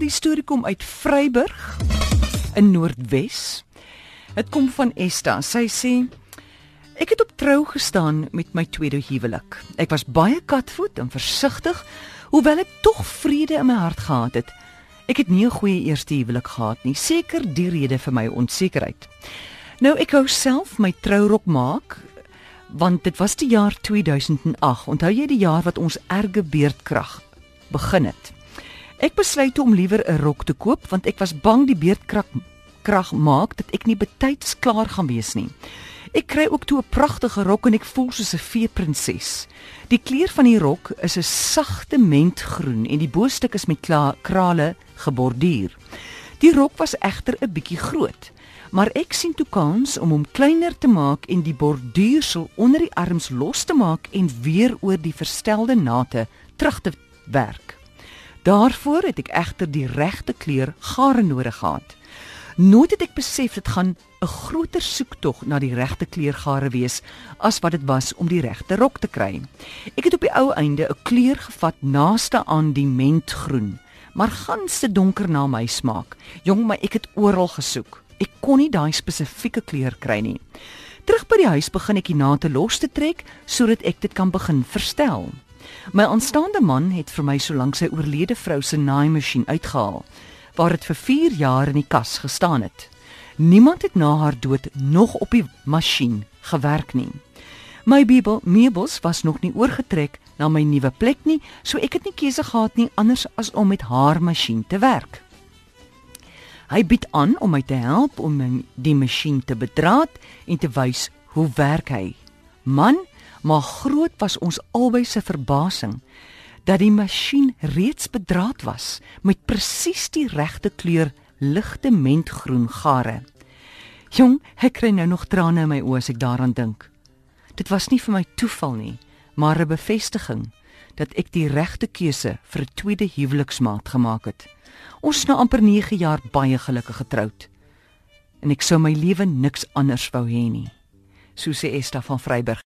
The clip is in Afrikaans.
Die storie kom uit Vryburg in Noordwes. Dit kom van Esta. Sy sê ek het op trou gestaan met my tweede huwelik. Ek was baie katvoet en versigtig, hoewel ek tog vrede in my hart gehad het. Ek het nie 'n goeie eerste huwelik gehad nie, seker die rede vir my onsekerheid. Nou ek wou self my trourok maak want dit was die jaar 2008. Onthou jy die jaar wat ons erge beerdkrag begin het? Ek besluit om liewer 'n rok te koop want ek was bang die beerdkrag krag maak dat ek nie betyds klaar gaan wees nie. Ek kry ook toe 'n pragtige rok en ek voel soos 'n feeprinses. Die kleur van die rok is 'n sagte mentgroen en die bo-stuk is met krale geborduur. Die rok was egter 'n bietjie groot, maar ek sien toe kans om hom kleiner te maak en die borduursel onder die arms los te maak en weer oor die verstelde nate terug te werk. Daarvoor het ek egter die regte kleur gare nodig gehad. Nooit het ek besef dit gaan 'n groter soektog na die regte kleur gare wees as wat dit was om die regte rok te kry. Ek het op die ou einde 'n kleur gevat naaste aan die mentgroen, maar gans te donker na my smaak. Jong, maar ek het oral gesoek. Ek kon nie daai spesifieke kleur kry nie. Terug by die huis begin ek die nate los te trek sodat ek dit kan begin verstel. My aanstaande man het vir my solank sy oorlede vrou se naaimasjien uitgehaal waar dit vir 4 jaar in die kas gestaan het. Niemand het na haar dood nog op die masjien gewerk nie. My bibel meubels was nog nie oorgetrek na my nuwe plek nie, so ek het nie keuse gehad nie anders as om met haar masjien te werk. Hy bied aan om my te help om die masjien te bedraad en te wys hoe werk hy. Man, maar groot was ons albei se verbasing dat die masjien reeds bedraad was met presies die regte kleur ligte mentgroen gare. Jong, ek kry nou nog trane in my oë as ek daaraan dink. Dit was nie vir my toeval nie, maar 'n bevestiging dat ek die regte keuse vir 'n tweede huweliksmaat gemaak het. Ons is nou amper 9 jaar baie gelukkig getroud. En ek sou my lewe niks anders wou hê nie. So sê Esta van Vryburg